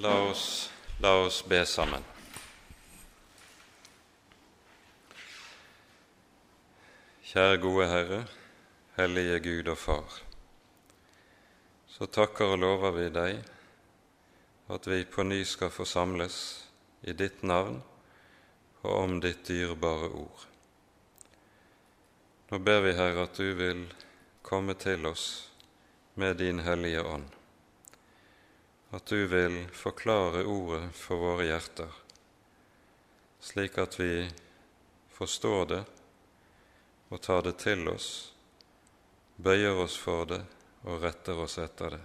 La oss, la oss be sammen. Kjære gode Herre, hellige Gud og Far. Så takker og lover vi deg at vi på ny skal forsamles i ditt navn og om ditt dyrebare ord. Nå ber vi, Herre, at du vil komme til oss med din Hellige Ånd at du vil forklare ordet for våre hjerter, slik at vi forstår det og tar det til oss, bøyer oss for det og retter oss etter det.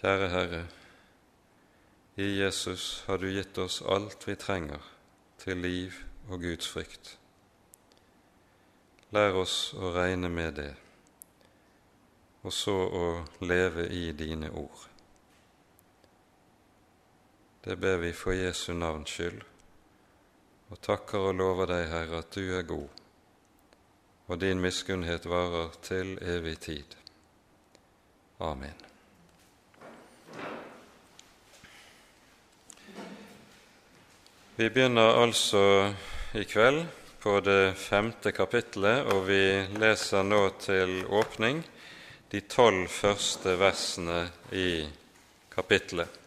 Kjære Herre, i Jesus har du gitt oss alt vi trenger til liv og Guds frykt. Lær oss å regne med det og så å leve i dine ord. Det ber vi for Jesu navns skyld, og takker og lover deg, Herre, at du er god, og din miskunnhet varer til evig tid. Amen. Vi begynner altså i kveld på det femte kapittelet, og vi leser nå til åpning de tolv første versene i kapittelet.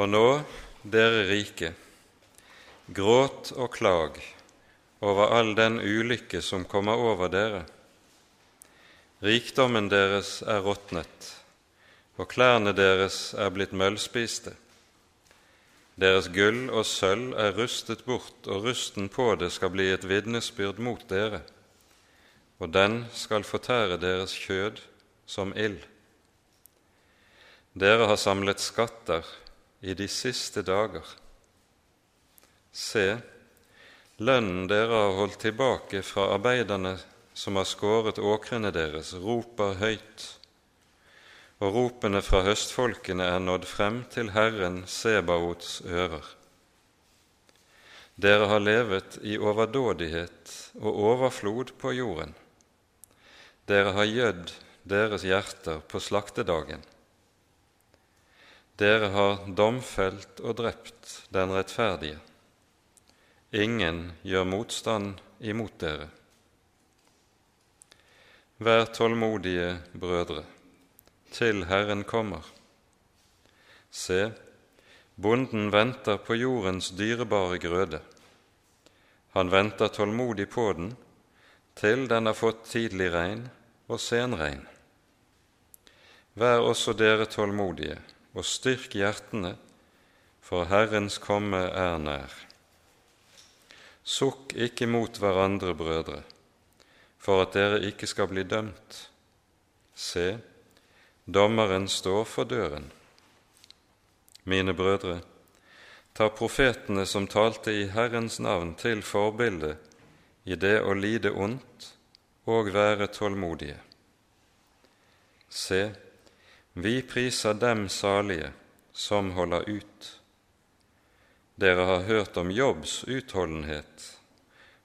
Og nå, dere rike, gråt og klag over all den ulykke som kommer over dere. Rikdommen deres er råtnet, og klærne deres er blitt møllspiste. Deres gull og sølv er rustet bort, og rusten på det skal bli et vitnesbyrd mot dere, og den skal fortære deres kjød som ild. Dere har samlet skatter i de siste dager. Se, lønnen dere har holdt tilbake fra arbeiderne som har skåret åkrene deres, roper høyt og ropene fra høstfolkene er nådd frem til Herren Sebaots ører. Dere har levet i overdådighet og overflod på jorden. Dere har gjødd deres hjerter på slaktedagen. Dere har domfelt og drept den rettferdige. Ingen gjør motstand imot dere. Vær tålmodige, brødre til Herren kommer. Se, bonden venter på jordens dyrebare grøde. Han venter tålmodig på den til den har fått tidlig regn og senregn. Vær også dere tålmodige, og styrk hjertene, for Herrens komme er nær. Sukk ikke mot hverandre, brødre, for at dere ikke skal bli dømt. Se, Dommeren står for døren. Mine brødre, ta profetene som talte i Herrens navn, til forbilde i det å lide ondt og være tålmodige. Se, vi priser dem salige som holder ut. Dere har hørt om Jobbs utholdenhet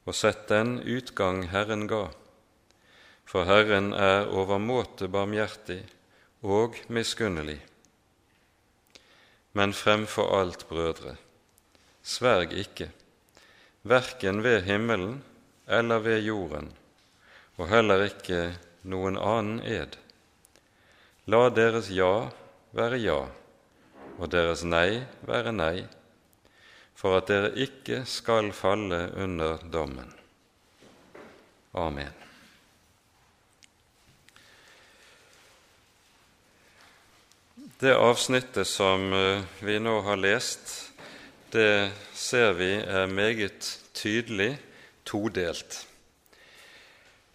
og sett den utgang Herren ga, for Herren er overmåte barmhjertig og miskunnelig. Men fremfor alt, brødre, sverg ikke, verken ved himmelen eller ved jorden, og heller ikke noen annen ed. La deres ja være ja, og deres nei være nei, for at dere ikke skal falle under dommen. Amen. Det avsnittet som eh, vi nå har lest, det ser vi er meget tydelig todelt.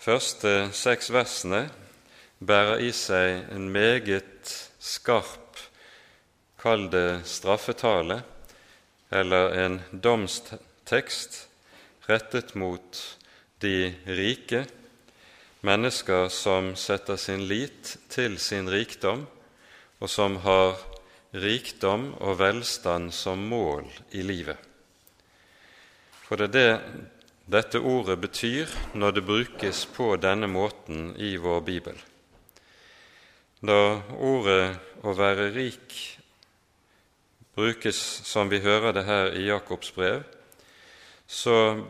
Første seks versene bærer i seg en meget skarp, kall det straffetale, eller en domstekst rettet mot de rike, mennesker som setter sin lit til sin rikdom, og som har rikdom og velstand som mål i livet. For det er det dette ordet betyr når det brukes på denne måten i vår bibel. Da ordet 'å være rik' brukes som vi hører det her i Jakobs brev, så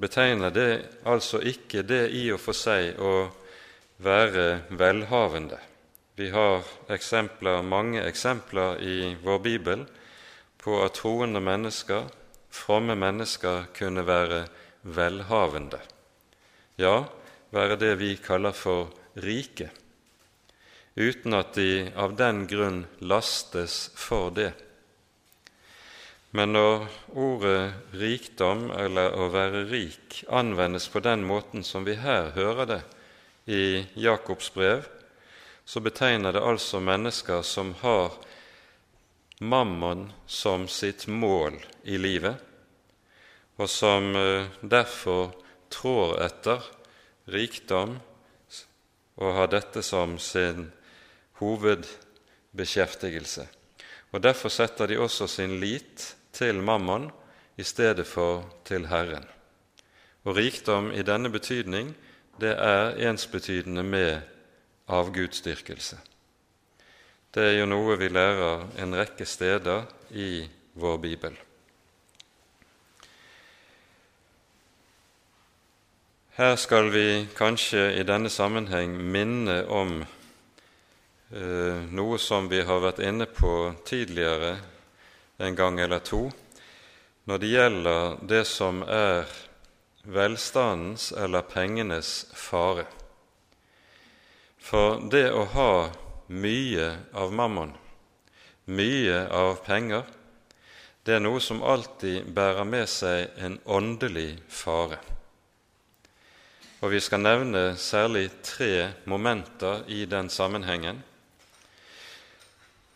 betegner det altså ikke det i og for seg å være velhavende. Vi har eksempler, mange eksempler i vår bibel på at troende mennesker, fromme mennesker, kunne være velhavende. Ja, være det vi kaller for rike, uten at de av den grunn lastes for det. Men når ordet rikdom, eller å være rik, anvendes på den måten som vi her hører det i Jakobs brev, så betegner det altså mennesker som har mammon som sitt mål i livet, og som eh, derfor trår etter rikdom og har dette som sin hovedbeskjeftigelse. Og Derfor setter de også sin lit til mammon i stedet for til Herren. Og rikdom i denne betydning, det er ensbetydende med avgudsdyrkelse. Det er jo noe vi lærer en rekke steder i vår bibel. Her skal vi kanskje i denne sammenheng minne om eh, noe som vi har vært inne på tidligere en gang eller to, når det gjelder det som er velstandens eller pengenes fare. For det å ha mye av mammon, mye av penger, det er noe som alltid bærer med seg en åndelig fare. Og Vi skal nevne særlig tre momenter i den sammenhengen.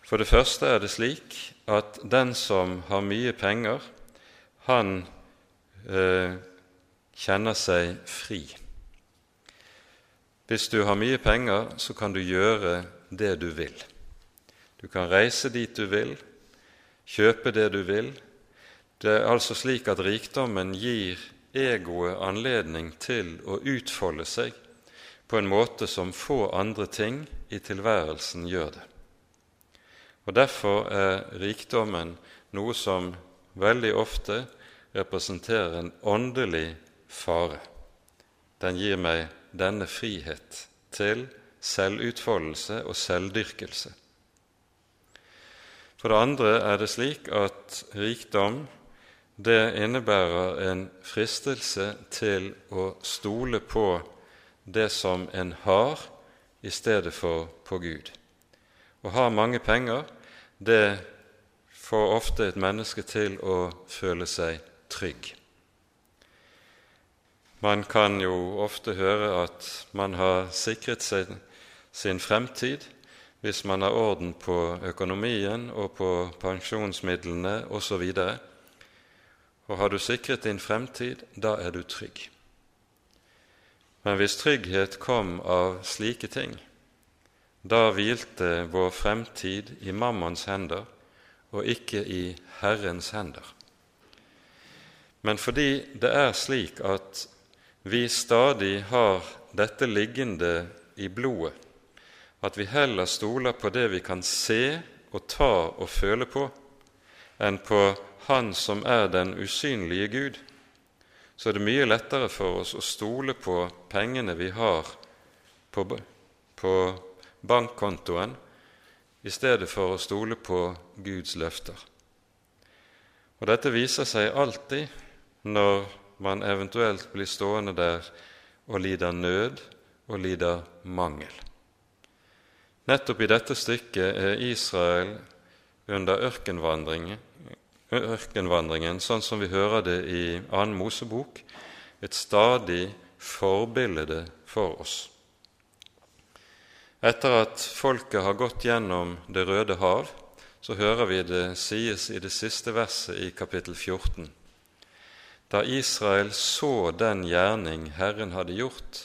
For det første er det slik at den som har mye penger, han eh, kjenner seg fri. Hvis du har mye penger, så kan du gjøre det du vil. Du kan reise dit du vil, kjøpe det du vil. Det er altså slik at rikdommen gir egoet anledning til å utfolde seg på en måte som få andre ting i tilværelsen gjør det. Og Derfor er rikdommen noe som veldig ofte representerer en åndelig fare. Den gir meg denne frihet til selvutfoldelse og selvdyrkelse. For det andre er det slik at rikdom det innebærer en fristelse til å stole på det som en har, i stedet for på Gud. Å ha mange penger, det får ofte et menneske til å føle seg trygg. Man kan jo ofte høre at man har sikret seg sin fremtid hvis man har orden på økonomien og på pensjonsmidlene osv. Og, og har du sikret din fremtid, da er du trygg. Men hvis trygghet kom av slike ting, da hvilte vår fremtid i mammons hender og ikke i Herrens hender. Men fordi det er slik at vi stadig har dette liggende i blodet, at vi heller stoler på det vi kan se og ta og føle på, enn på Han som er den usynlige Gud, så er det mye lettere for oss å stole på pengene vi har på, på bankkontoen, i stedet for å stole på Guds løfter. Og Dette viser seg alltid når man eventuelt blir stående der og lider nød og lider mangel. Nettopp i dette stykket er Israel under ørkenvandringen, ørkenvandringen, sånn som vi hører det i annen Mosebok, et stadig forbilde for oss. Etter at folket har gått gjennom Det røde hav, så hører vi det sies i det siste verset i kapittel 14. Da Israel så den gjerning Herren hadde gjort,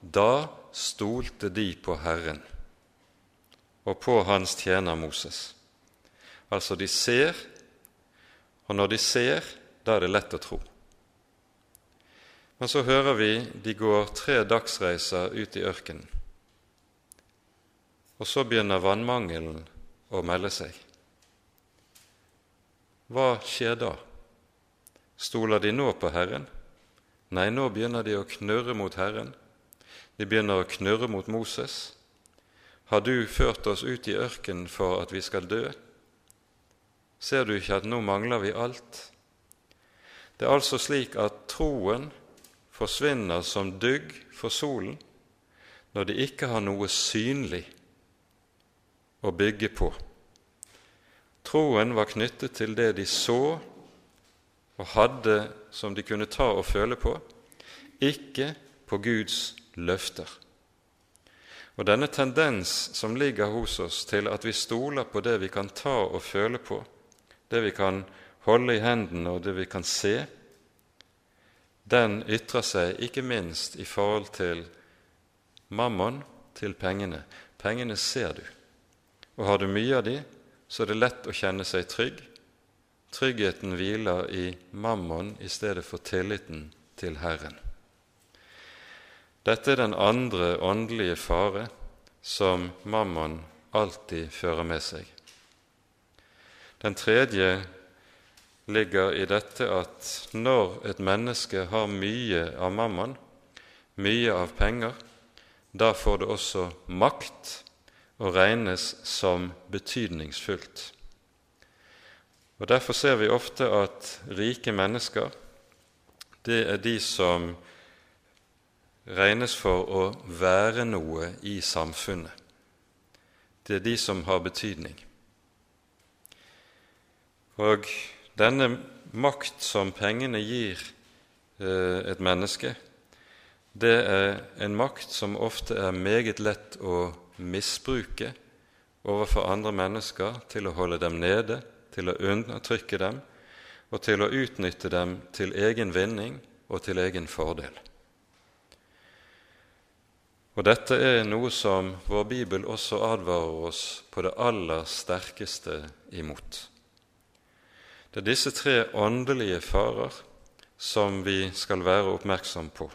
da stolte de på Herren og på hans tjener Moses. Altså, de ser, og når de ser, da er det lett å tro. Men så hører vi de går tre dagsreiser ut i ørkenen. Og så begynner vannmangelen å melde seg. Hva skjer da? Stoler de nå på Herren? Nei, nå begynner de å knurre mot Herren. De begynner å knurre mot Moses. Har du ført oss ut i ørkenen for at vi skal dø? Ser du ikke at nå mangler vi alt? Det er altså slik at troen forsvinner som dugg for solen når de ikke har noe synlig å bygge på. Troen var knyttet til det de så og hadde som de kunne ta og føle på, ikke på Guds løfter. Og denne tendens som ligger hos oss til at vi stoler på det vi kan ta og føle på, det vi kan holde i hendene og det vi kan se, den ytrer seg ikke minst i forhold til mammon, til pengene. Pengene ser du, og har du mye av de, så er det lett å kjenne seg trygg. Tryggheten hviler i mammon i stedet for tilliten til Herren. Dette er den andre åndelige fare som mammon alltid fører med seg. Den tredje ligger i dette at når et menneske har mye av mammon, mye av penger, da får det også makt og regnes som betydningsfullt. Og Derfor ser vi ofte at rike mennesker det er de som regnes for å være noe i samfunnet. Det er de som har betydning. Og denne makt som pengene gir eh, et menneske, det er en makt som ofte er meget lett å misbruke overfor andre mennesker til å holde dem nede, til å undertrykke dem og til å utnytte dem til egen vinning og til egen fordel. Og dette er noe som vår bibel også advarer oss på det aller sterkeste imot. Det er disse tre åndelige farer som vi skal være oppmerksom på,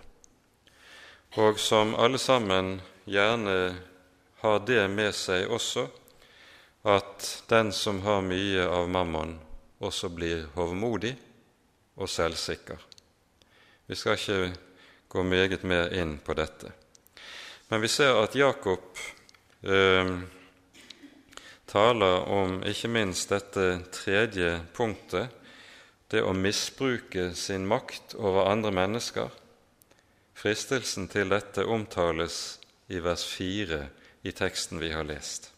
og som alle sammen gjerne har det med seg også at den som har mye av mammon, også blir hovmodig og selvsikker. Vi skal ikke gå meget mer inn på dette. Men vi ser at Jakob eh, taler om ikke minst dette tredje punktet, det å misbruke sin makt over andre mennesker. Fristelsen til dette omtales i vers 4 i teksten vi har lest.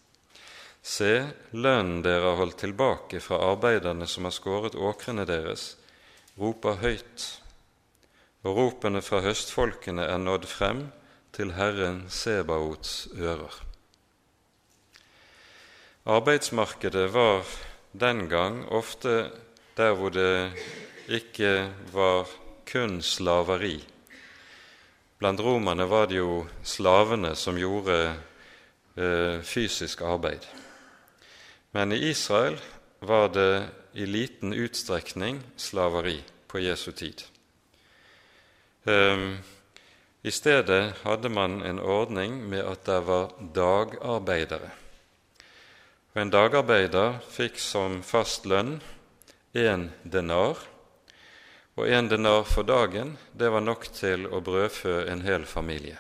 Se, lønnen dere har holdt tilbake fra arbeiderne som har skåret åkrene deres, roper høyt, og ropene fra høstfolkene er nådd frem til Herren Sebaots ører. Arbeidsmarkedet var den gang ofte der hvor det ikke var kun slaveri. Blant romerne var det jo slavene som gjorde eh, fysisk arbeid. Men i Israel var det i liten utstrekning slaveri på Jesu tid. Um, I stedet hadde man en ordning med at det var dagarbeidere. Og En dagarbeider fikk som fast lønn én denar, og én denar for dagen det var nok til å brødfø en hel familie.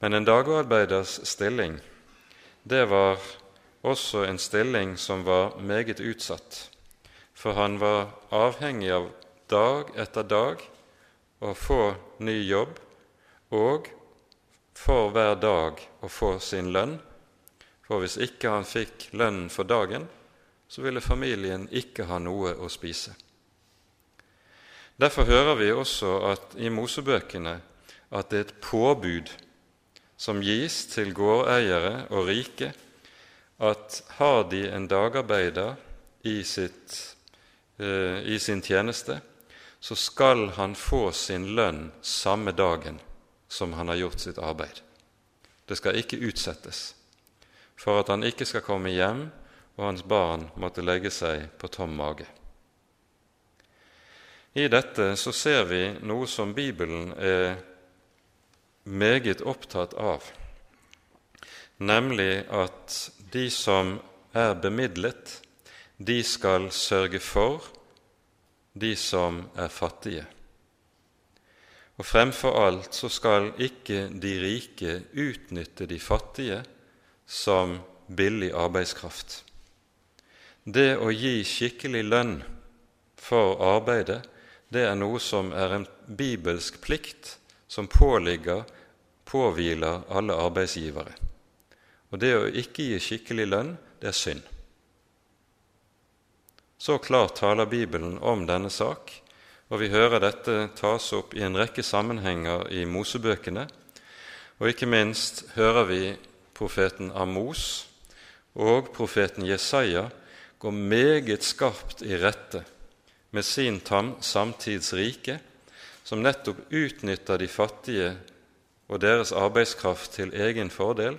Men en dagarbeiders stilling det var også en stilling som var meget utsatt, for han var avhengig av dag etter dag å få ny jobb og for hver dag å få sin lønn. For hvis ikke han fikk lønnen for dagen, så ville familien ikke ha noe å spise. Derfor hører vi også at i Mosebøkene at det er et påbud som gis til gårdeiere og rike at har de en dagarbeider i, sitt, eh, i sin tjeneste, så skal han få sin lønn samme dagen som han har gjort sitt arbeid. Det skal ikke utsettes, for at han ikke skal komme hjem og hans barn måtte legge seg på tom mage. I dette så ser vi noe som Bibelen er meget opptatt av, nemlig at de som er bemidlet, de skal sørge for de som er fattige. Og fremfor alt så skal ikke de rike utnytte de fattige som billig arbeidskraft. Det å gi skikkelig lønn for arbeidet, det er noe som er en bibelsk plikt som påligger, påhviler alle arbeidsgivere. Og det å ikke gi skikkelig lønn, det er synd. Så klart taler Bibelen om denne sak, og vi hører dette tas opp i en rekke sammenhenger i Mosebøkene. Og ikke minst hører vi profeten Amos og profeten Jesaja gå meget skarpt i rette med sin samtidsrike, som nettopp utnytter de fattige og deres arbeidskraft til egen fordel,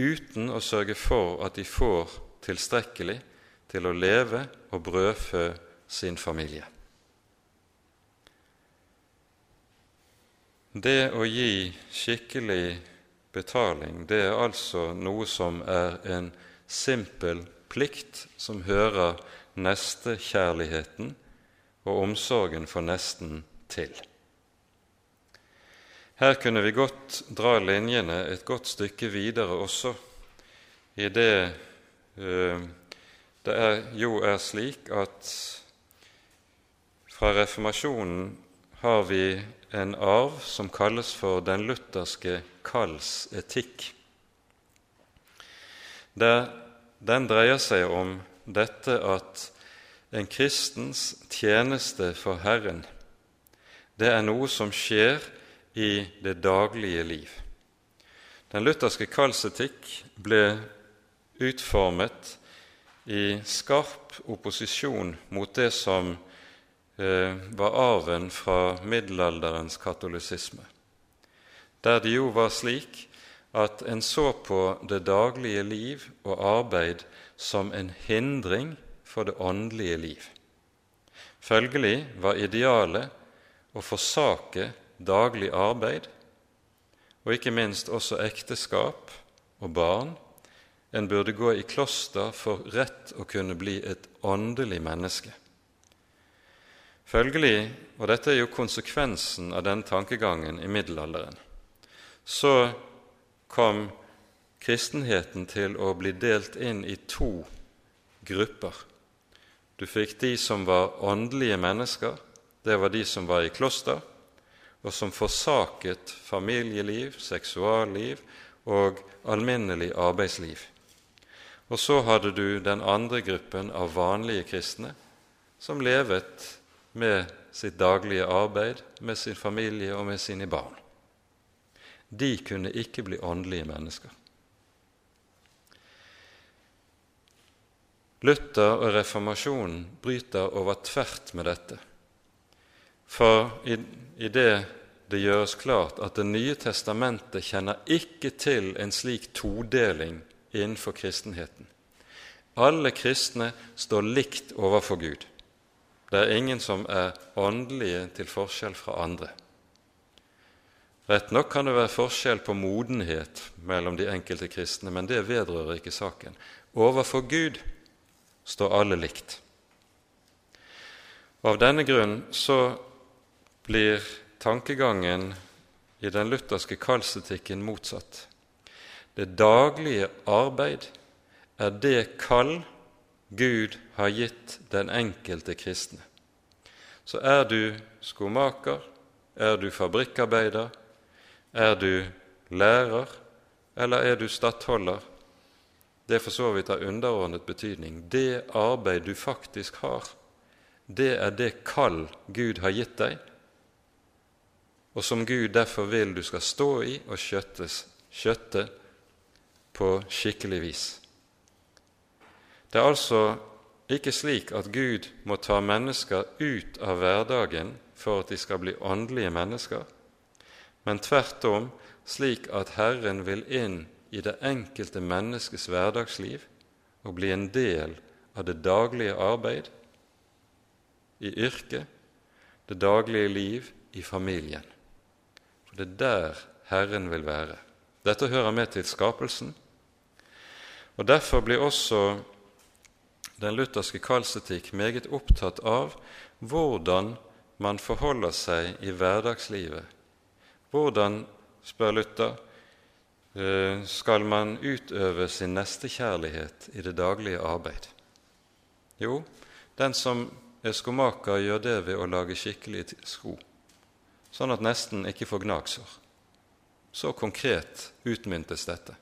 uten å sørge for at de får tilstrekkelig til å leve og brødfø sin familie. Det å gi skikkelig betaling, det er altså noe som er en simpel plikt som hører nestekjærligheten og omsorgen for nesten til. Her kunne vi godt dra linjene et godt stykke videre også, i det uh, det er, jo er slik at fra reformasjonen har vi en arv som kalles for den lutherske kallsetikk. Den dreier seg om dette at en kristens tjeneste for Herren, det er noe som skjer i det daglige liv. Den lutherske kallsetikk ble utformet i skarp opposisjon mot det som eh, var arven fra middelalderens katolisisme, der det jo var slik at en så på det daglige liv og arbeid som en hindring for det åndelige liv. Følgelig var idealet å forsake daglig arbeid, og ikke minst også ekteskap og barn. En burde gå i kloster for rett å kunne bli et åndelig menneske. Følgelig, og dette er jo konsekvensen av den tankegangen i middelalderen, så kom kristenheten til å bli delt inn i to grupper. Du fikk de som var åndelige mennesker, det var de som var i kloster, og som forsaket familieliv, seksualliv og alminnelig arbeidsliv. Og så hadde du den andre gruppen av vanlige kristne som levet med sitt daglige arbeid, med sin familie og med sine barn. De kunne ikke bli åndelige mennesker. Luther og reformasjonen bryter over tvert med dette. For i, i det det gjøres klart at Det nye testamentet kjenner ikke til en slik todeling innenfor kristenheten. Alle kristne står likt overfor Gud. Det er ingen som er åndelige til forskjell fra andre. Rett nok kan det være forskjell på modenhet mellom de enkelte kristne, men det vedrører ikke saken. Overfor Gud står alle likt. Av denne grunn så blir tankegangen i den lutherske kallsetikken motsatt. Det daglige arbeid er det kall Gud har gitt den enkelte kristne. Så er du skomaker, er du fabrikkarbeider, er du lærer, eller er du stattholder? Det er for så vidt av underordnet betydning. Det arbeid du faktisk har, det er det kall Gud har gitt deg, og som Gud derfor vil du skal stå i og skjøttes, skjøtte på skikkelig vis. Det er altså ikke slik at Gud må ta mennesker ut av hverdagen for at de skal bli åndelige mennesker, men tvert om slik at Herren vil inn i det enkelte menneskes hverdagsliv og bli en del av det daglige arbeid, i yrket, det daglige liv i familien. Det er der Herren vil være. Dette hører med til skapelsen. Og Derfor blir også den lutherske kallsetikk meget opptatt av hvordan man forholder seg i hverdagslivet. Hvordan, spør Luther, eh, skal man utøve sin nestekjærlighet i det daglige arbeid? Jo, den som er skomaker, gjør det ved å lage skikkelige sko, sånn at nesten ikke får gnagsår. Så konkret utmyntes dette.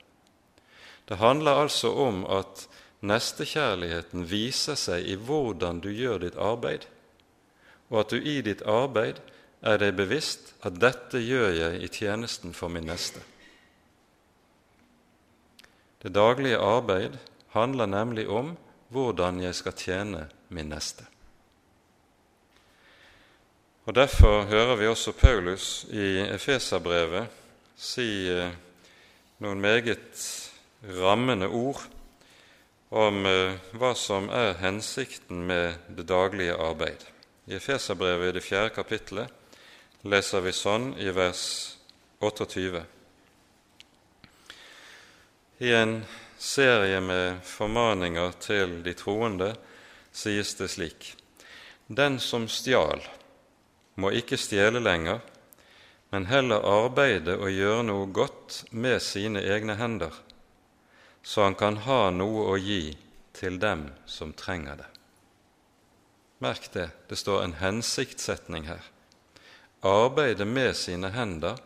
Det handler altså om at nestekjærligheten viser seg i hvordan du gjør ditt arbeid, og at du i ditt arbeid er deg bevisst at 'dette gjør jeg i tjenesten for min neste'. Det daglige arbeid handler nemlig om hvordan jeg skal tjene min neste. Og Derfor hører vi også Paulus i Efeserbrevet si eh, noen meget rammende ord om eh, hva som er hensikten med det daglige arbeid. I Efeserbrevet i det fjerde kapittelet leser vi sånn i vers 28. I en serie med formaninger til de troende sies det slik.: Den som stjal, må ikke stjele lenger, men heller arbeide og gjøre noe godt med sine egne hender, så han kan ha noe å gi til dem som trenger det. Merk det, det står en hensiktssetning her. Arbeide med sine hender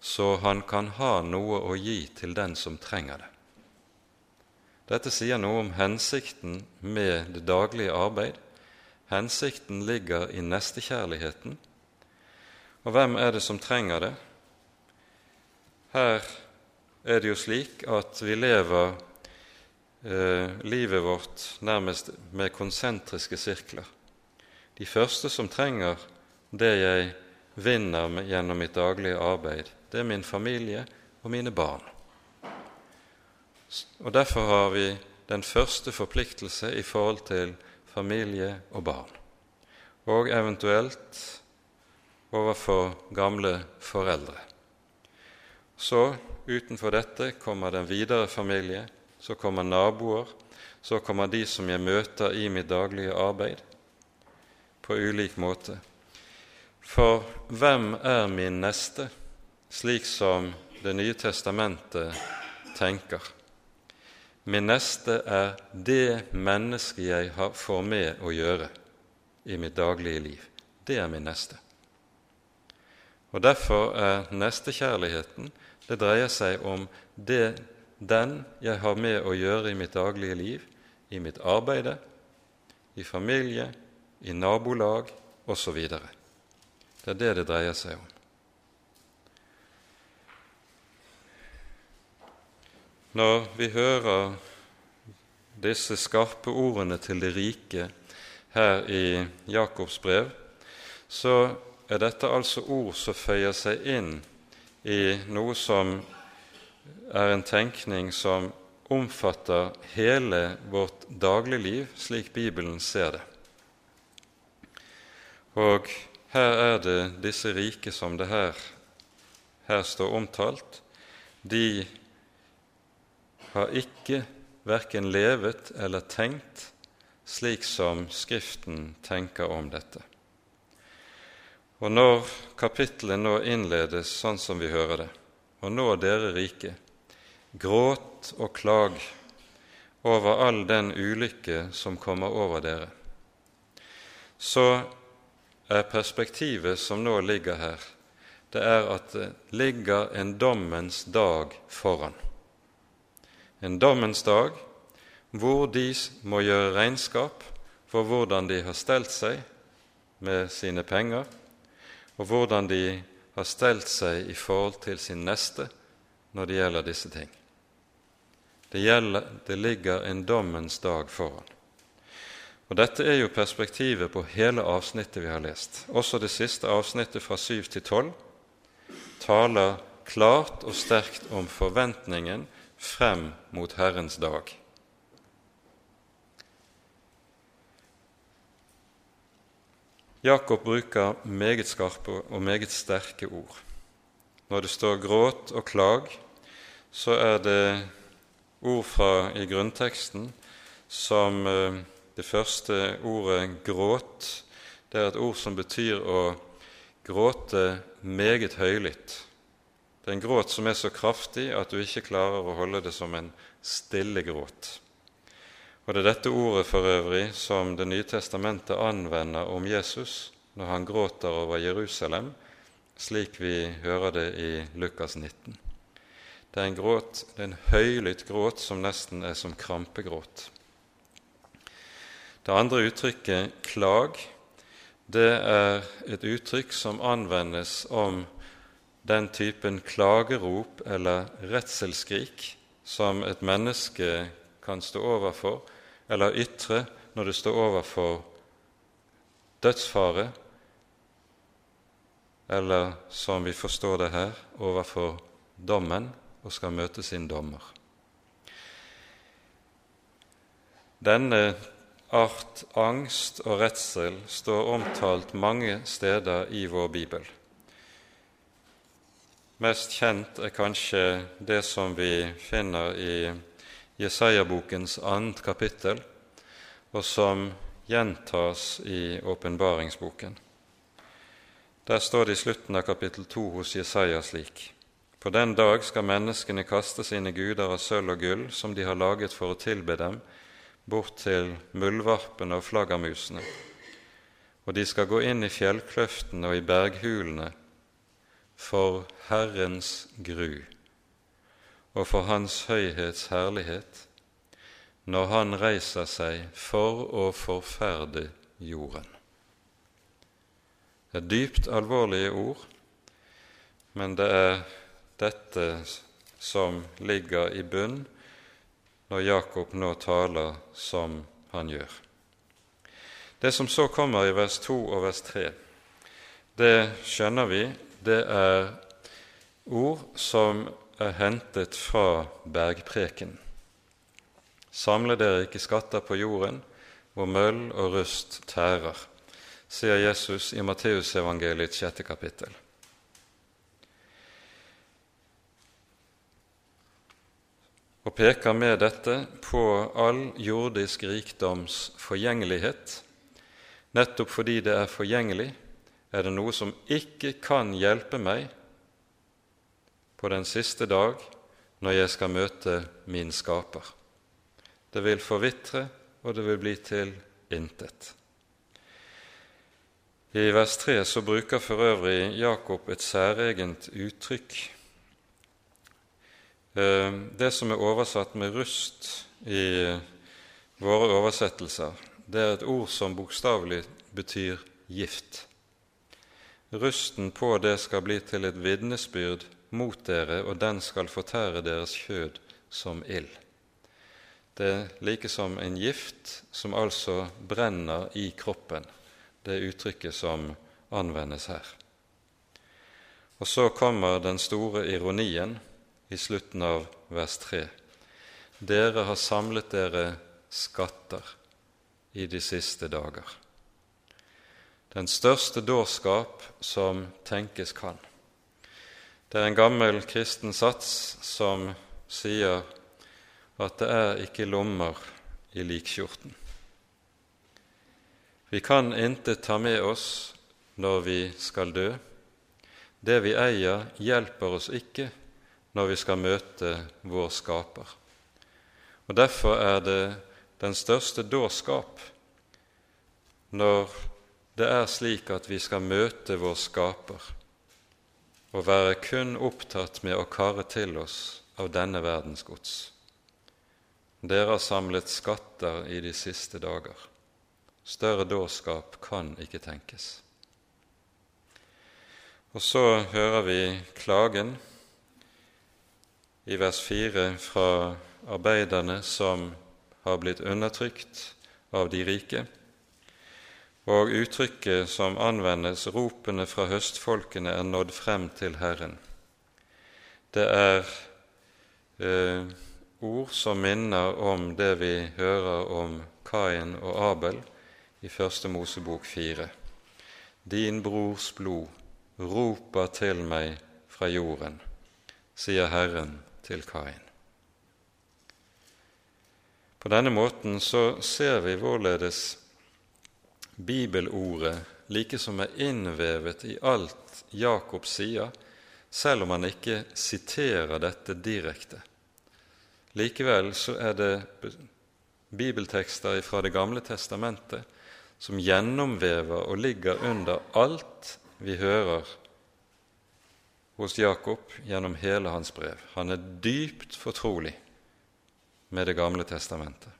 så han kan ha noe å gi til den som trenger det. Dette sier noe om hensikten med det daglige arbeid. Hensikten ligger i nestekjærligheten, og hvem er det som trenger det? Her er det jo slik at vi lever eh, livet vårt nærmest med konsentriske sirkler. De første som trenger det jeg vinner gjennom mitt daglige arbeid, det er min familie og mine barn. Og Derfor har vi den første forpliktelse i forhold til familie og barn, og eventuelt overfor gamle foreldre. Så utenfor dette kommer den videre familie, så kommer naboer, så kommer de som jeg møter i mitt daglige arbeid, på ulik måte. For hvem er min neste, slik som Det nye testamentet tenker? Min neste er det mennesket jeg får med å gjøre i mitt daglige liv. Det er min neste. Og Derfor er nestekjærligheten det dreier seg om det, den jeg har med å gjøre i mitt daglige liv, i mitt arbeide, i familie, i nabolag osv. Det er det det dreier seg om. Når vi hører disse skarpe ordene til de rike her i Jakobs brev, så er dette altså ord som føyer seg inn i noe som er en tenkning som omfatter hele vårt dagligliv, slik Bibelen ser det. Og her er det disse rike som det her, her står omtalt. De har ikke verken levet eller tenkt slik som Skriften tenker om dette. Og når kapittelet nå innledes sånn som vi hører det, og nå dere rike, gråt og klag over all den ulykke som kommer over dere, så er perspektivet som nå ligger her, det er at det ligger en dommens dag foran. En dommens dag hvor de må gjøre regnskap for hvordan de har stelt seg med sine penger, og hvordan de har stelt seg i forhold til sin neste når det gjelder disse ting. Det, gjelder, det ligger en dommens dag foran. Og Dette er jo perspektivet på hele avsnittet vi har lest. Også det siste avsnittet fra 7 til 12 taler klart og sterkt om forventningen frem mot Herrens dag. Jakob bruker meget skarpe og meget sterke ord. Når det står gråt og klag, så er det ord fra i grunnteksten som eh, det første ordet 'gråt'. Det er et ord som betyr å gråte meget høylytt. Det er en gråt som er så kraftig at du ikke klarer å holde det som en stille gråt. Og Det er dette ordet for øvrig som Det nye testamentet anvender om Jesus når han gråter over Jerusalem, slik vi hører det i Lukas 19. Det er en gråt, det er en høylytt gråt som nesten er som krampegråt. Det andre uttrykket, klag, det er et uttrykk som anvendes om den typen klagerop eller redselskrik som et menneske kan stå overfor eller ytre når du står overfor dødsfare, eller som vi forstår det her, overfor dommen og skal møte sin dommer. Denne art angst og redsel står omtalt mange steder i vår bibel. Mest kjent er kanskje det som vi finner i Jesaja-bokens annet kapittel, og som gjentas i åpenbaringsboken. Der står det i slutten av kapittel 2 hos Jesaja slik.: På den dag skal menneskene kaste sine guder av sølv og gull, som de har laget for å tilbe dem, bort til muldvarpene og flaggermusene, og de skal gå inn i fjellkløftene og i berghulene for Herrens gru og for Hans høyhets herlighet, når Han reiser seg for å forferde jorden. Det er dypt alvorlige ord, men det er dette som ligger i bunn når Jakob nå taler som han gjør. Det som så kommer i vers 2 og vers 3, det skjønner vi, det er ord som er hentet fra bergpreken. Samle dere ikke skatter på jorden, hvor møll og rust tærer, sier Jesus i Matteusevangeliets sjette kapittel. og peker med dette på all jordisk rikdoms forgjengelighet. Nettopp fordi det er forgjengelig, er det noe som ikke kan hjelpe meg på den siste dag når jeg skal møte min skaper. Det vil forvitre, og det vil bli til intet. I vers 3 så bruker for øvrig Jakob et særegent uttrykk Eh, det som er oversatt med rust i våre oversettelser, det er et ord som bokstavelig betyr gift. Rusten på det skal bli til et vitnesbyrd mot dere, og den skal fortære deres kjød som ild. Det er like som en gift som altså brenner i kroppen, det uttrykket som anvendes her. Og så kommer den store ironien i slutten av vers 3. Dere har samlet dere skatter i de siste dager. Den største dårskap som tenkes kan. Det er en gammel kristen sats som sier at det er ikke lommer i likkjorten. Vi kan intet ta med oss når vi skal dø. Det vi eier, hjelper oss ikke når vi skal møte vår Skaper. Og Derfor er det den største dårskap når det er slik at vi skal møte vår Skaper og være kun opptatt med å kare til oss av denne verdens gods. Dere har samlet skatter i de siste dager. Større dårskap kan ikke tenkes. Og så hører vi klagen i vers 4 fra arbeiderne som har blitt undertrykt av de rike, og uttrykket som anvendes, ropene fra høstfolkene, er nådd frem til Herren. Det er eh, ord som minner om det vi hører om Kain og Abel i Første Mosebok 4. din brors blod roper til meg fra jorden, sier Herren til Kain. På denne måten så ser vi hvorledes bibelordet like som er innvevet i alt Jakob sier, selv om han ikke siterer dette direkte. Likevel så er det bibeltekster fra Det gamle testamentet som gjennomvever og ligger under alt vi hører hos Jakob gjennom hele hans brev. Han er dypt fortrolig med Det gamle testamentet.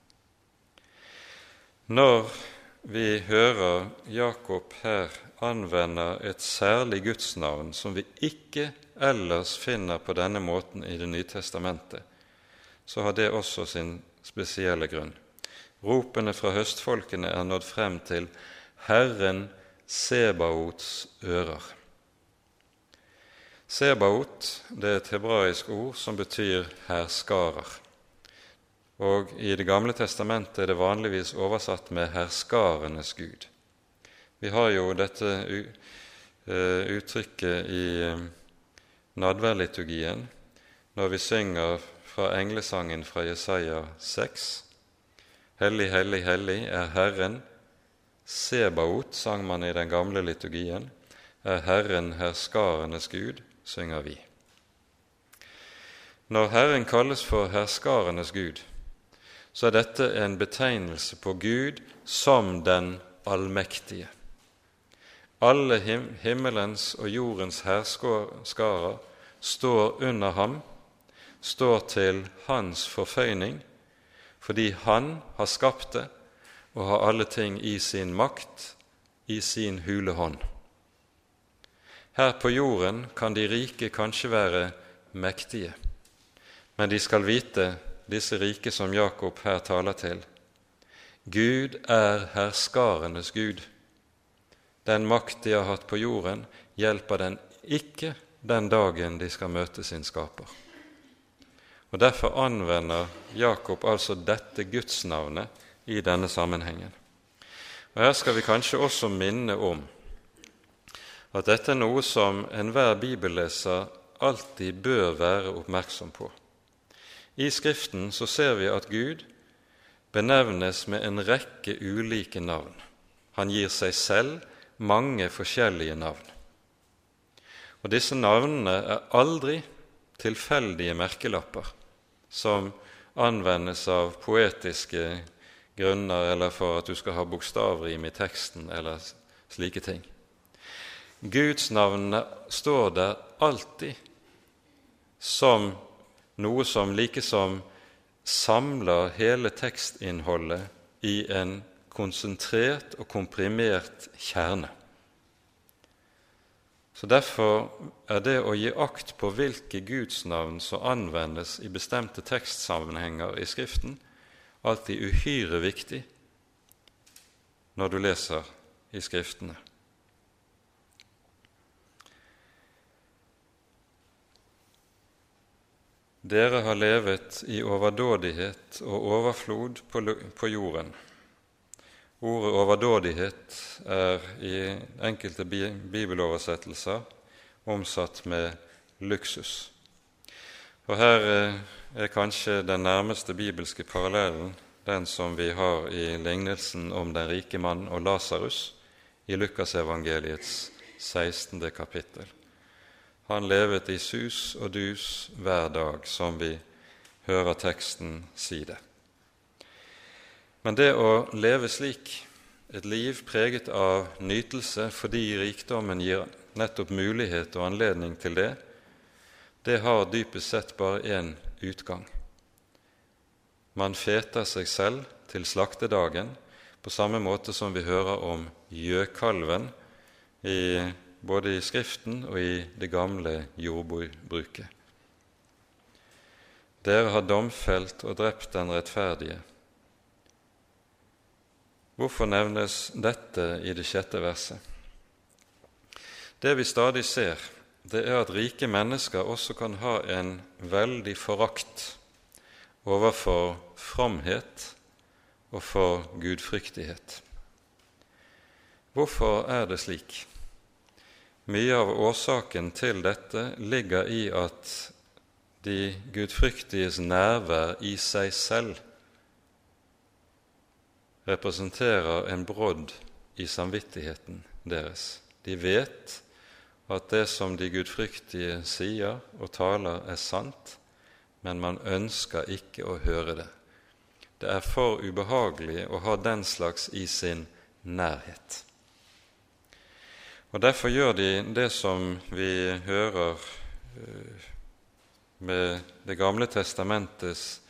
Når vi hører Jakob her anvender et særlig gudsnavn som vi ikke ellers finner på denne måten i Det nye testamentet, så har det også sin spesielle grunn. Ropene fra høstfolkene er nådd frem til Herren Sebaots ører. Sebaot det er et hebraisk ord som betyr herskarer. Og I Det gamle testamentet er det vanligvis oversatt med 'herskarenes Gud'. Vi har jo dette eh, uttrykket i eh, nadværliturgien når vi synger fra englesangen fra Jesaja 6. Hellig, hellig, hellig er Herren. Sebaot sang man i den gamle liturgien. Er Herren herskarenes Gud, synger vi. Når Herren kalles for herskarenes Gud, så er dette en betegnelse på Gud som den allmektige. Alle him himmelens og jordens hærskarer står under ham, står til hans forføyning, fordi han har skapt det og har alle ting i sin makt, i sin hule hånd. Her på jorden kan de rike kanskje være mektige, men de skal vite disse rike som Jakob her taler til. Gud er herskarenes Gud. Den makt de har hatt på jorden, hjelper den ikke den dagen de skal møte sin skaper. Og Derfor anvender Jakob altså dette gudsnavnet i denne sammenhengen. Og Her skal vi kanskje også minne om at dette er noe som enhver bibelleser alltid bør være oppmerksom på. I Skriften så ser vi at Gud benevnes med en rekke ulike navn. Han gir seg selv mange forskjellige navn. Og Disse navnene er aldri tilfeldige merkelapper som anvendes av poetiske grunner eller for at du skal ha bokstavrim i teksten eller slike ting. Gudsnavnene står der alltid som noe som likesom samler hele tekstinnholdet i en konsentrert og komprimert kjerne. Så Derfor er det å gi akt på hvilke gudsnavn som anvendes i bestemte tekstsammenhenger i Skriften, alltid uhyre viktig når du leser i Skriftene. Dere har levet i overdådighet og overflod på jorden. Ordet overdådighet er i enkelte bibeloversettelser omsatt med luksus. Og Her eh, er kanskje den nærmeste bibelske parallellen den som vi har i lignelsen om den rike mann og Lasarus i Lukasevangeliets 16. kapittel. Han levet i sus og dus hver dag, som vi hører teksten si det. Men det å leve slik, et liv preget av nytelse fordi rikdommen gir nettopp mulighet og anledning til det, det har dypest sett bare én utgang. Man feter seg selv til slaktedagen, på samme måte som vi hører om gjøkalven i både i Skriften og i det gamle jordbruket. Dere har domfelt og drept den rettferdige. Hvorfor nevnes dette i det sjette verset? Det vi stadig ser, det er at rike mennesker også kan ha en veldig forakt overfor fromhet og for gudfryktighet. Hvorfor er det slik? Mye av årsaken til dette ligger i at de gudfryktiges nærvær i seg selv representerer en brodd i samvittigheten deres. De vet at det som de gudfryktige sier og taler, er sant, men man ønsker ikke å høre det. Det er for ubehagelig å ha den slags i sin nærhet. Og Derfor gjør de det som vi hører eh, med Det gamle testamentets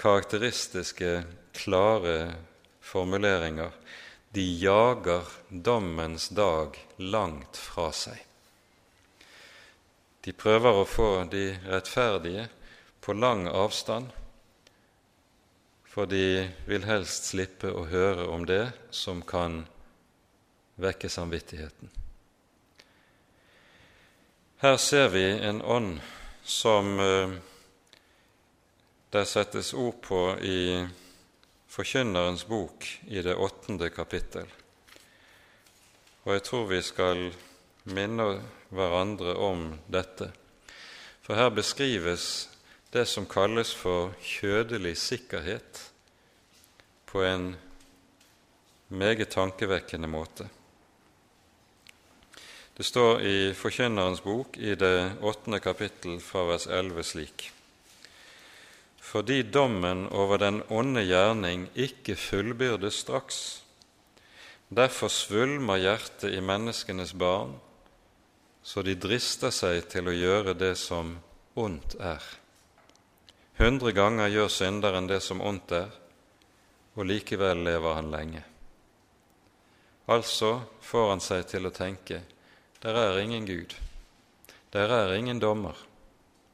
karakteristiske, klare formuleringer. De jager dommens dag langt fra seg. De prøver å få de rettferdige på lang avstand, for de vil helst slippe å høre om det som kan vekke samvittigheten. Her ser vi en ånd som eh, det settes ord på i Forkynnerens bok i det åttende kapittel. Og jeg tror vi skal minne hverandre om dette. For her beskrives det som kalles for kjødelig sikkerhet, på en meget tankevekkende måte. Det står i Forkynnerens bok i det åttende kapittel fra vers 11 slik.: Fordi dommen over den onde gjerning ikke fullbyrdes straks, derfor svulmer hjertet i menneskenes barn, så de drister seg til å gjøre det som ondt er. Hundre ganger gjør synderen det som ondt er, og likevel lever han lenge. Altså får han seg til å tenke der er ingen Gud. Der er ingen dommer.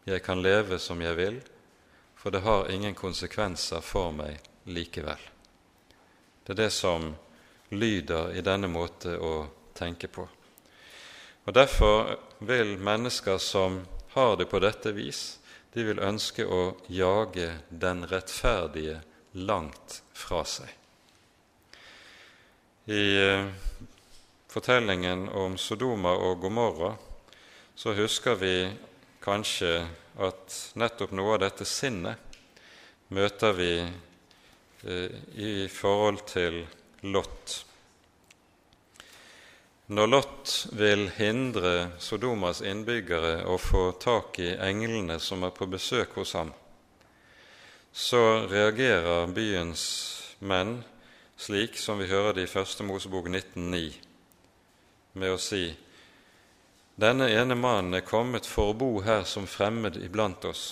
Jeg kan leve som jeg vil, for det har ingen konsekvenser for meg likevel. Det er det som lyder i denne måte å tenke på. Og Derfor vil mennesker som har det på dette vis, de vil ønske å jage den rettferdige langt fra seg. I eh, fortellingen om Sodoma og Gomorra, så husker vi kanskje at nettopp noe av dette sinnet møter vi eh, i forhold til Lot. Når Lot vil hindre Sodomas innbyggere å få tak i englene som er på besøk hos ham, så reagerer byens menn slik som vi hører det i Første Mosebok 1909 med å si denne ene mannen er kommet for å bo her som fremmed iblant oss,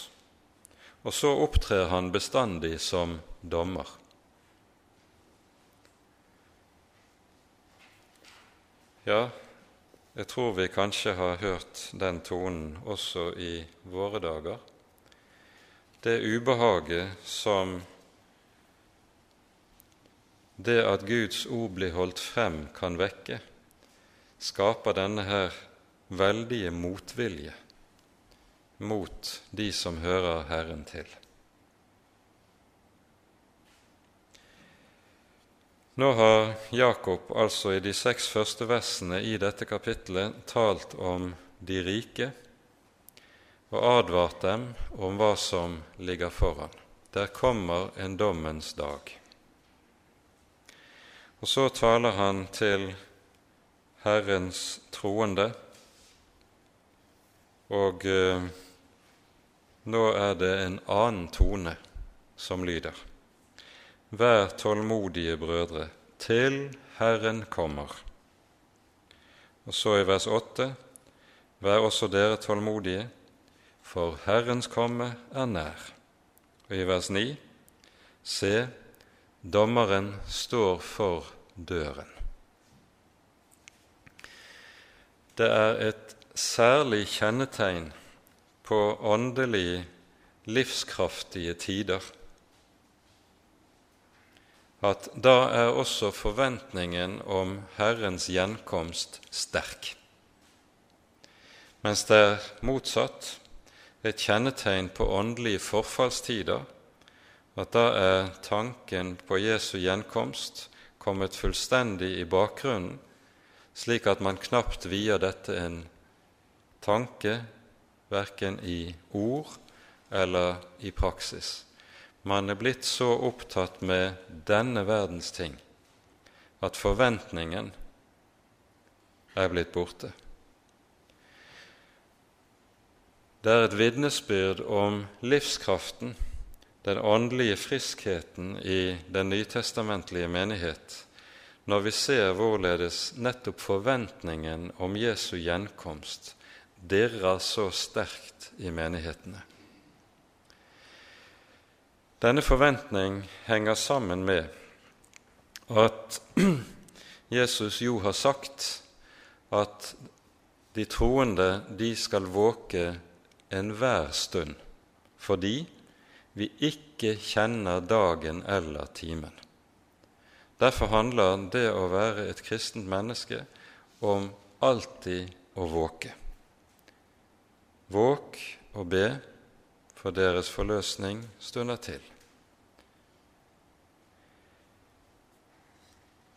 og så opptrer han bestandig som dommer. Ja, jeg tror vi kanskje har hørt den tonen også i våre dager. Det ubehaget som det at Guds ord blir holdt frem, kan vekke skaper denne her veldige motvilje mot de som hører Herren til. Nå har Jakob altså i de seks første versene i dette kapittelet talt om de rike og advart dem om hva som ligger foran. Der kommer en dommens dag. Og så taler han til Herrens troende. Og eh, nå er det en annen tone som lyder. Vær tålmodige, brødre, til Herren kommer. Og så i vers 8.: Vær også dere tålmodige, for Herrens komme er nær. Og i vers 9.: Se, dommeren står for døren. Det er et særlig kjennetegn på åndelig livskraftige tider at da er også forventningen om Herrens gjenkomst sterk. Mens det er motsatt, et kjennetegn på åndelige forfallstider, at da er tanken på Jesu gjenkomst kommet fullstendig i bakgrunnen slik at man knapt vier dette en tanke, verken i ord eller i praksis. Man er blitt så opptatt med denne verdens ting at forventningen er blitt borte. Det er et vitnesbyrd om livskraften, den åndelige friskheten i den nytestamentlige menighet, når vi ser hvorledes nettopp forventningen om Jesu gjenkomst dirrer så sterkt i menighetene. Denne forventning henger sammen med at Jesus jo har sagt at de troende de skal våke enhver stund fordi vi ikke kjenner dagen eller timen. Derfor handler det å være et kristent menneske om alltid å våke. Våk og be, for deres forløsning stunder til.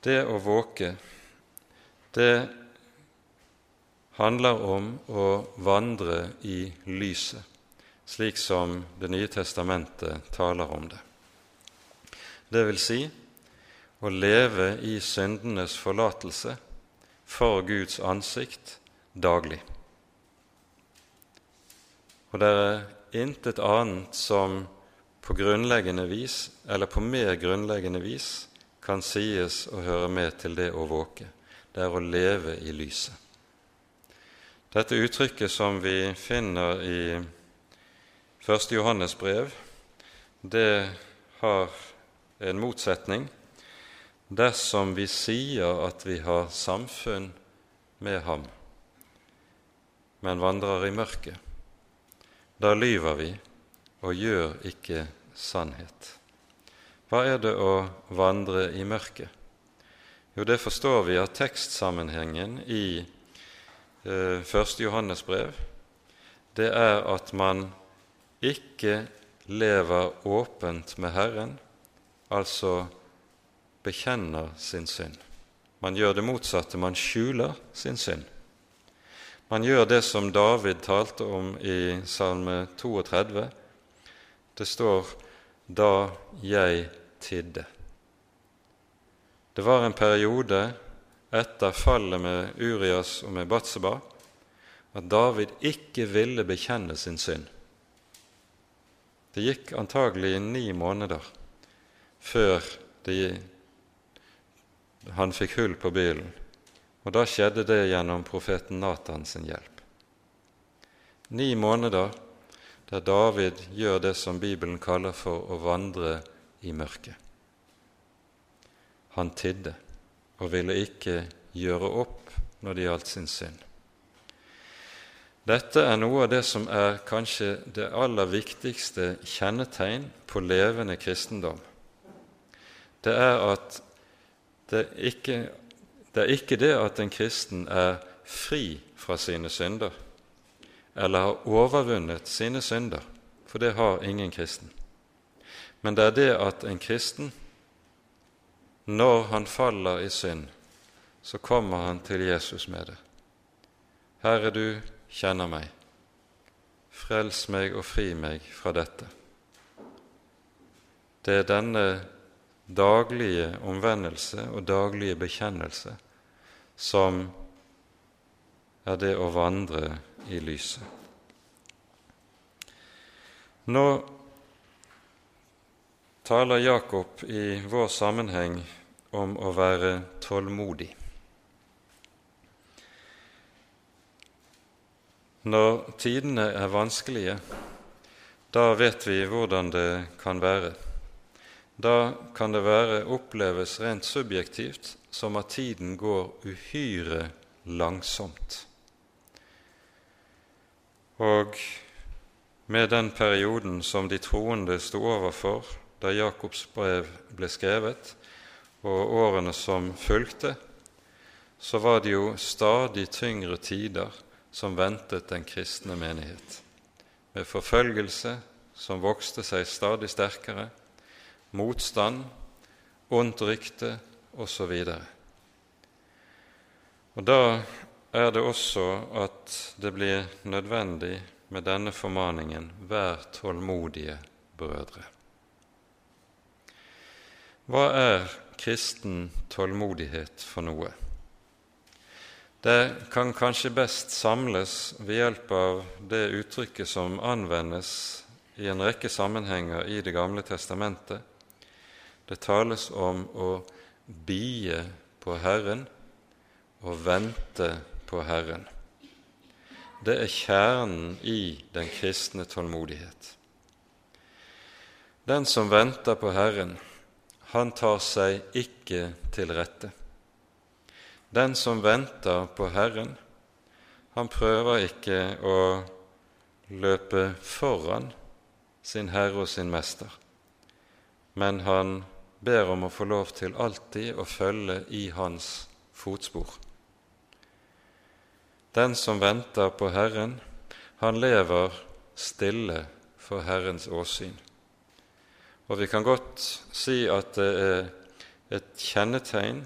Det å våke, det handler om å vandre i lyset, slik som Det nye testamentet taler om det. Det vil si å leve i syndenes forlatelse for Guds ansikt daglig. Og det er intet annet som på grunnleggende vis, eller på mer grunnleggende vis, kan sies å høre med til det å våke. Det er å leve i lyset. Dette uttrykket som vi finner i 1. Johannes brev, det har en motsetning. Dersom vi sier at vi har samfunn med ham, men vandrer i mørket, da lyver vi og gjør ikke sannhet. Hva er det å vandre i mørket? Jo, det forstår vi av tekstsammenhengen i eh, 1. Johannes brev. Det er at man ikke lever åpent med Herren, altså bekjenner sin synd. Man gjør det motsatte, man skjuler sin synd. Man gjør det som David talte om i Salme 32. Det står 'da jeg tidde'. Det var en periode etter fallet med Urias og med Batseba at David ikke ville bekjenne sin synd. Det gikk antagelig ni måneder før det, han fikk hull på bilen og da skjedde det gjennom profeten Natan sin hjelp. Ni måneder der David gjør det som Bibelen kaller for å vandre i mørket. Han tidde og ville ikke gjøre opp når det gjaldt sin synd. Dette er noe av det som er kanskje det aller viktigste kjennetegn på levende kristendom. Det er at det ikke det er ikke det at en kristen er fri fra sine synder, eller har overvunnet sine synder, for det har ingen kristen. Men det er det at en kristen, når han faller i synd, så kommer han til Jesus med det. Herre, du kjenner meg. Frels meg og fri meg fra dette. Det er denne daglige omvendelse og daglige bekjennelse som er det å vandre i lyset. Nå taler Jakob i vår sammenheng om å være tålmodig. Når tidene er vanskelige, da vet vi hvordan det kan være. Da kan det være oppleves rent subjektivt som at tiden går uhyre langsomt. Og med den perioden som de troende sto overfor da Jakobs brev ble skrevet, og årene som fulgte, så var det jo stadig tyngre tider som ventet den kristne menighet, med forfølgelse som vokste seg stadig sterkere, motstand, ondt rykte osv. Og, Da er det også at det blir nødvendig med denne formaningen 'vær tålmodige, brødre'. Hva er kristen tålmodighet for noe? Det kan kanskje best samles ved hjelp av det uttrykket som anvendes i en rekke sammenhenger i Det gamle testamentet. Det tales om å bie på Herren og vente på Herren. Det er kjernen i den kristne tålmodighet. Den som venter på Herren, han tar seg ikke til rette. Den som venter på Herren, han prøver ikke å løpe foran sin Herre og sin Mester, men han ber om å få lov til alltid å følge i hans fotspor. Den som venter på Herren, han lever stille for Herrens åsyn. Og vi kan godt si at det er et kjennetegn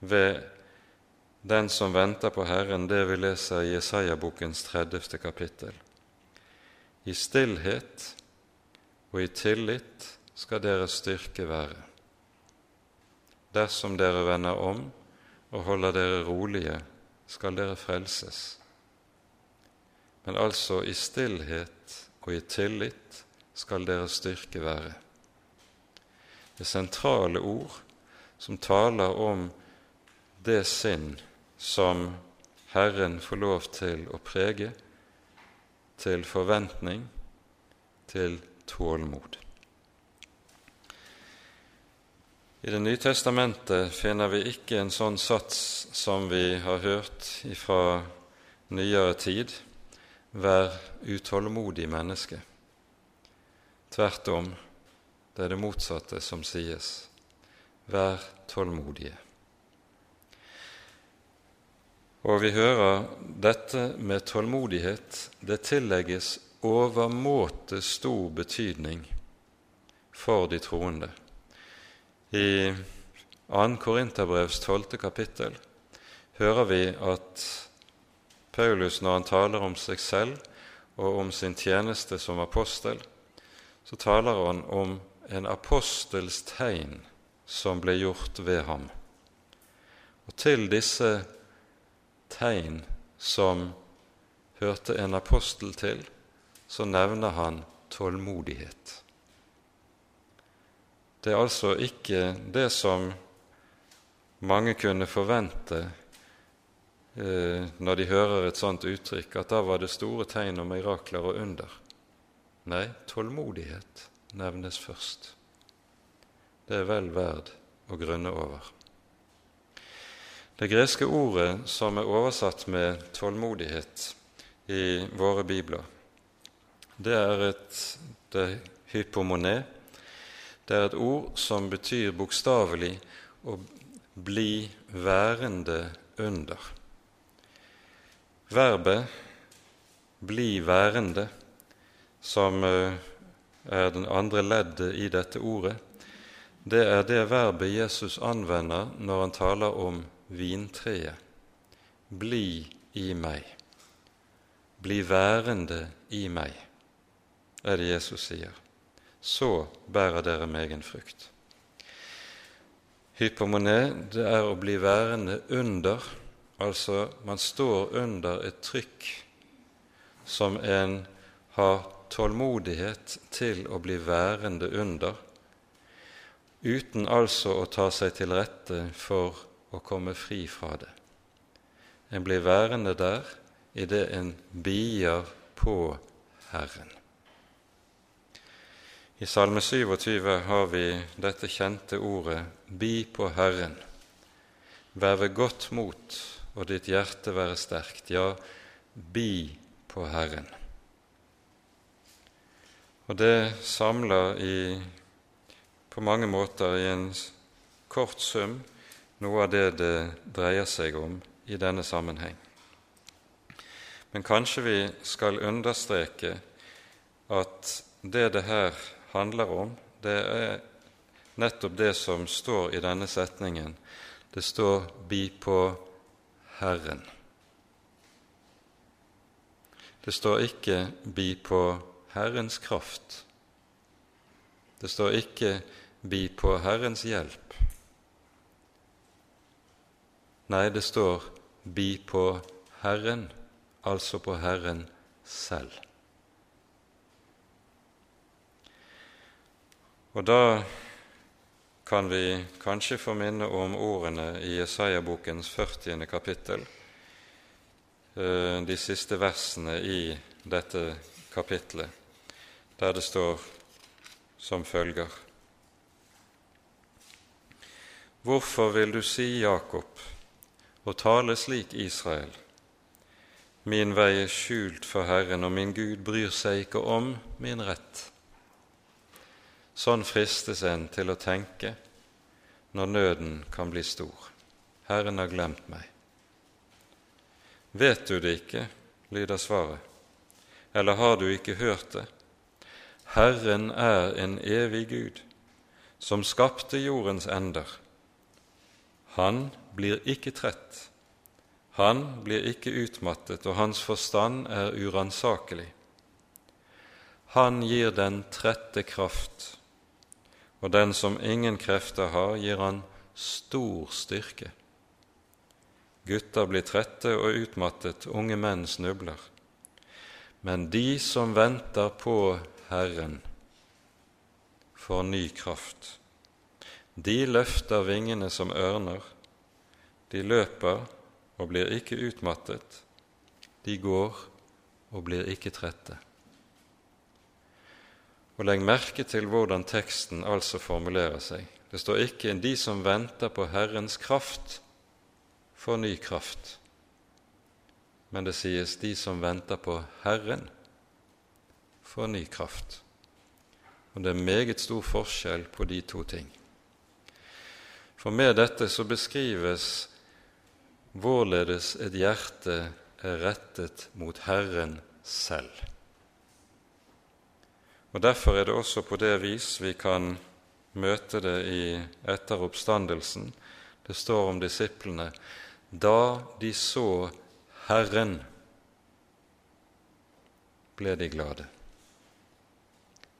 ved den som venter på Herren, det vi leser i Jesaja-bokens 30. kapittel. I stillhet og i tillit skal deres styrke være. Dersom dere vender om og holder dere rolige skal dere frelses. Men altså i stillhet og i tillit skal deres styrke være. Det sentrale ord som taler om det sinn som Herren får lov til å prege, til forventning, til tålmod. I Det nye testamentet finner vi ikke en sånn sats som vi har hørt fra nyere tid vær utålmodig menneske. Tvert om, det er det motsatte som sies. Vær tålmodige. Og vi hører dette med tålmodighet, det tillegges overmåte stor betydning for de troende. I 2. Korinterbrevs 12. kapittel hører vi at Paulus, når han taler om seg selv og om sin tjeneste som apostel, så taler han om en apostels tegn som ble gjort ved ham. Og til disse tegn som hørte en apostel til, så nevner han tålmodighet. Det er altså ikke det som mange kunne forvente eh, når de hører et sånt uttrykk, at da var det store tegn og mirakler og under. Nei, tålmodighet nevnes først. Det er vel verd å grunne over. Det greske ordet som er oversatt med tålmodighet i våre bibler, det er et det hypomone, det er et ord som betyr bokstavelig å bli værende under. Verbet 'bli værende', som eh, er den andre leddet i dette ordet, det er det verbet Jesus anvender når han taler om vintreet. Bli i meg. Bli værende i meg, er det Jesus sier så bærer dere megen frukt. Hypomone, det er å bli værende under, altså man står under et trykk som en har tålmodighet til å bli værende under, uten altså å ta seg til rette for å komme fri fra det. En blir værende der idet en bier på Herren. I Salme 27 har vi dette kjente ordet 'Bi på Herren'. Vær ved godt mot, og ditt hjerte være sterkt. Ja, bi på Herren. Og det samler i, på mange måter i en kort sum noe av det det dreier seg om i denne sammenheng. Men kanskje vi skal understreke at det det her handler om, det er nettopp det som står i denne setningen. Det står 'bi på Herren. Det står ikke 'bi på Herrens kraft'. Det står ikke 'bi på Herrens hjelp'. Nei, det står 'bi på Herren', altså på Herren selv. Og da kan vi kanskje få minne om ordene i Jesaja-bokens 40. kapittel, eh, de siste versene i dette kapitlet, der det står som følger Hvorfor vil du si, Jakob, og tale slik, Israel? Min vei er skjult for Herren, og min Gud bryr seg ikke om min rett. Sånn fristes en til å tenke når nøden kan bli stor. Herren har glemt meg. Vet du det ikke, lyder svaret, eller har du ikke hørt det? Herren er en evig Gud, som skapte jordens ender. Han blir ikke trett han blir ikke utmattet, og hans forstand er uransakelig. Han gir den trette kraft, og den som ingen krefter har, gir han stor styrke. Gutter blir trette og utmattet, unge menn snubler. Men de som venter på Herren, får ny kraft. De løfter vingene som ørner, de løper og blir ikke utmattet, de går og blir ikke trette. Og Legg merke til hvordan teksten altså formulerer seg. Det står ikke 'de som venter på Herrens kraft, får ny kraft', men det sies 'de som venter på Herren, får ny kraft'. Og Det er meget stor forskjell på de to ting. For med dette så beskrives hvorledes et hjerte er rettet mot Herren selv. Og Derfor er det også på det vis vi kan møte det i etter oppstandelsen. Det står om disiplene da de så Herren, ble de glade.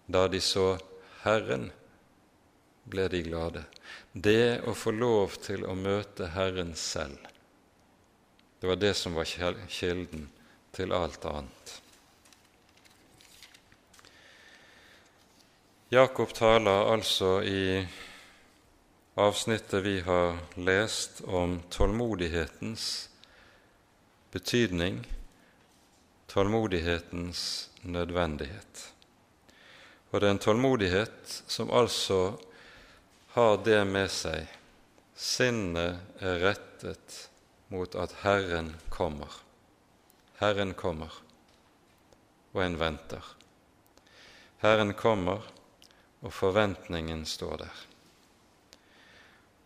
Da de så Herren, ble de glade. Det å få lov til å møte Herren selv det var det som var kilden til alt annet. Jakob taler altså i avsnittet vi har lest om tålmodighetens betydning, tålmodighetens nødvendighet. Og det er en tålmodighet som altså har det med seg sinnet er rettet mot at Herren kommer. Herren kommer, og en venter. Herren kommer, og forventningen står der.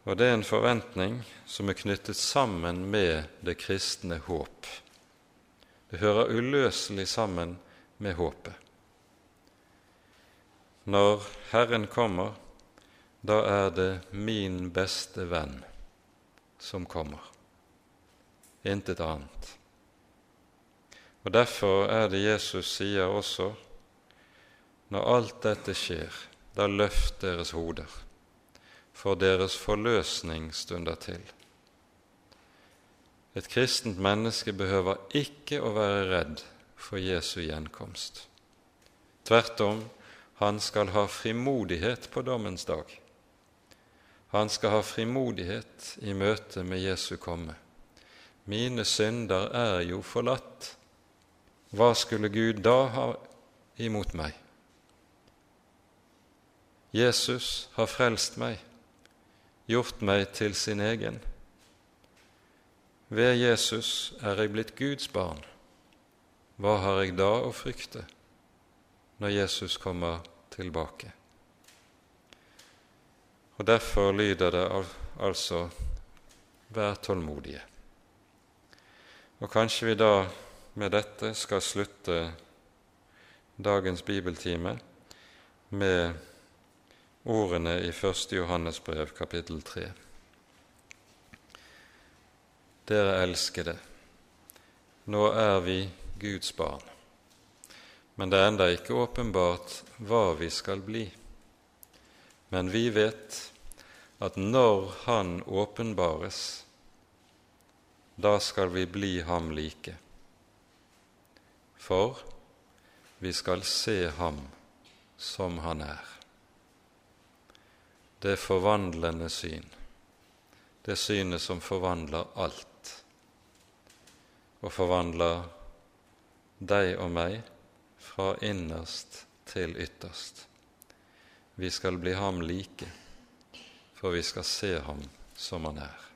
Og det er en forventning som er knyttet sammen med det kristne håp. Det hører uløselig sammen med håpet. Når Herren kommer, da er det min beste venn som kommer intet annet. Og Derfor er det Jesus sier også når alt dette skjer, da løft deres hoder, for deres forløsning stunder til. Et kristent menneske behøver ikke å være redd for Jesu gjenkomst. Tvert om, han skal ha frimodighet på dommens dag. Han skal ha frimodighet i møte med Jesu komme. Mine synder er jo forlatt. Hva skulle Gud da ha imot meg? Jesus har frelst meg, gjort meg til sin egen. Ved Jesus er jeg blitt Guds barn. Hva har jeg da å frykte når Jesus kommer tilbake? Og Derfor lyder det altså Vær tålmodige. Og kanskje vi da med dette skal slutte dagens bibeltime med ordene i 1. Johannes brev, kapittel 3. dere elskede, nå er vi Guds barn, men det er enda ikke åpenbart hva vi skal bli. Men vi vet at når Han åpenbares, da skal vi bli ham like. For vi skal se ham som han er. Det forvandlende syn, det synet som forvandler alt, og forvandler deg og meg fra innerst til ytterst. Vi skal bli ham like, for vi skal se ham som han er.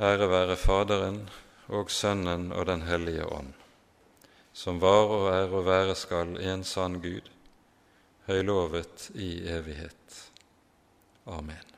Ære være Faderen og Sønnen og Den hellige ånd, som var og er og være skal en sann Gud, høylovet i evighet. Amen.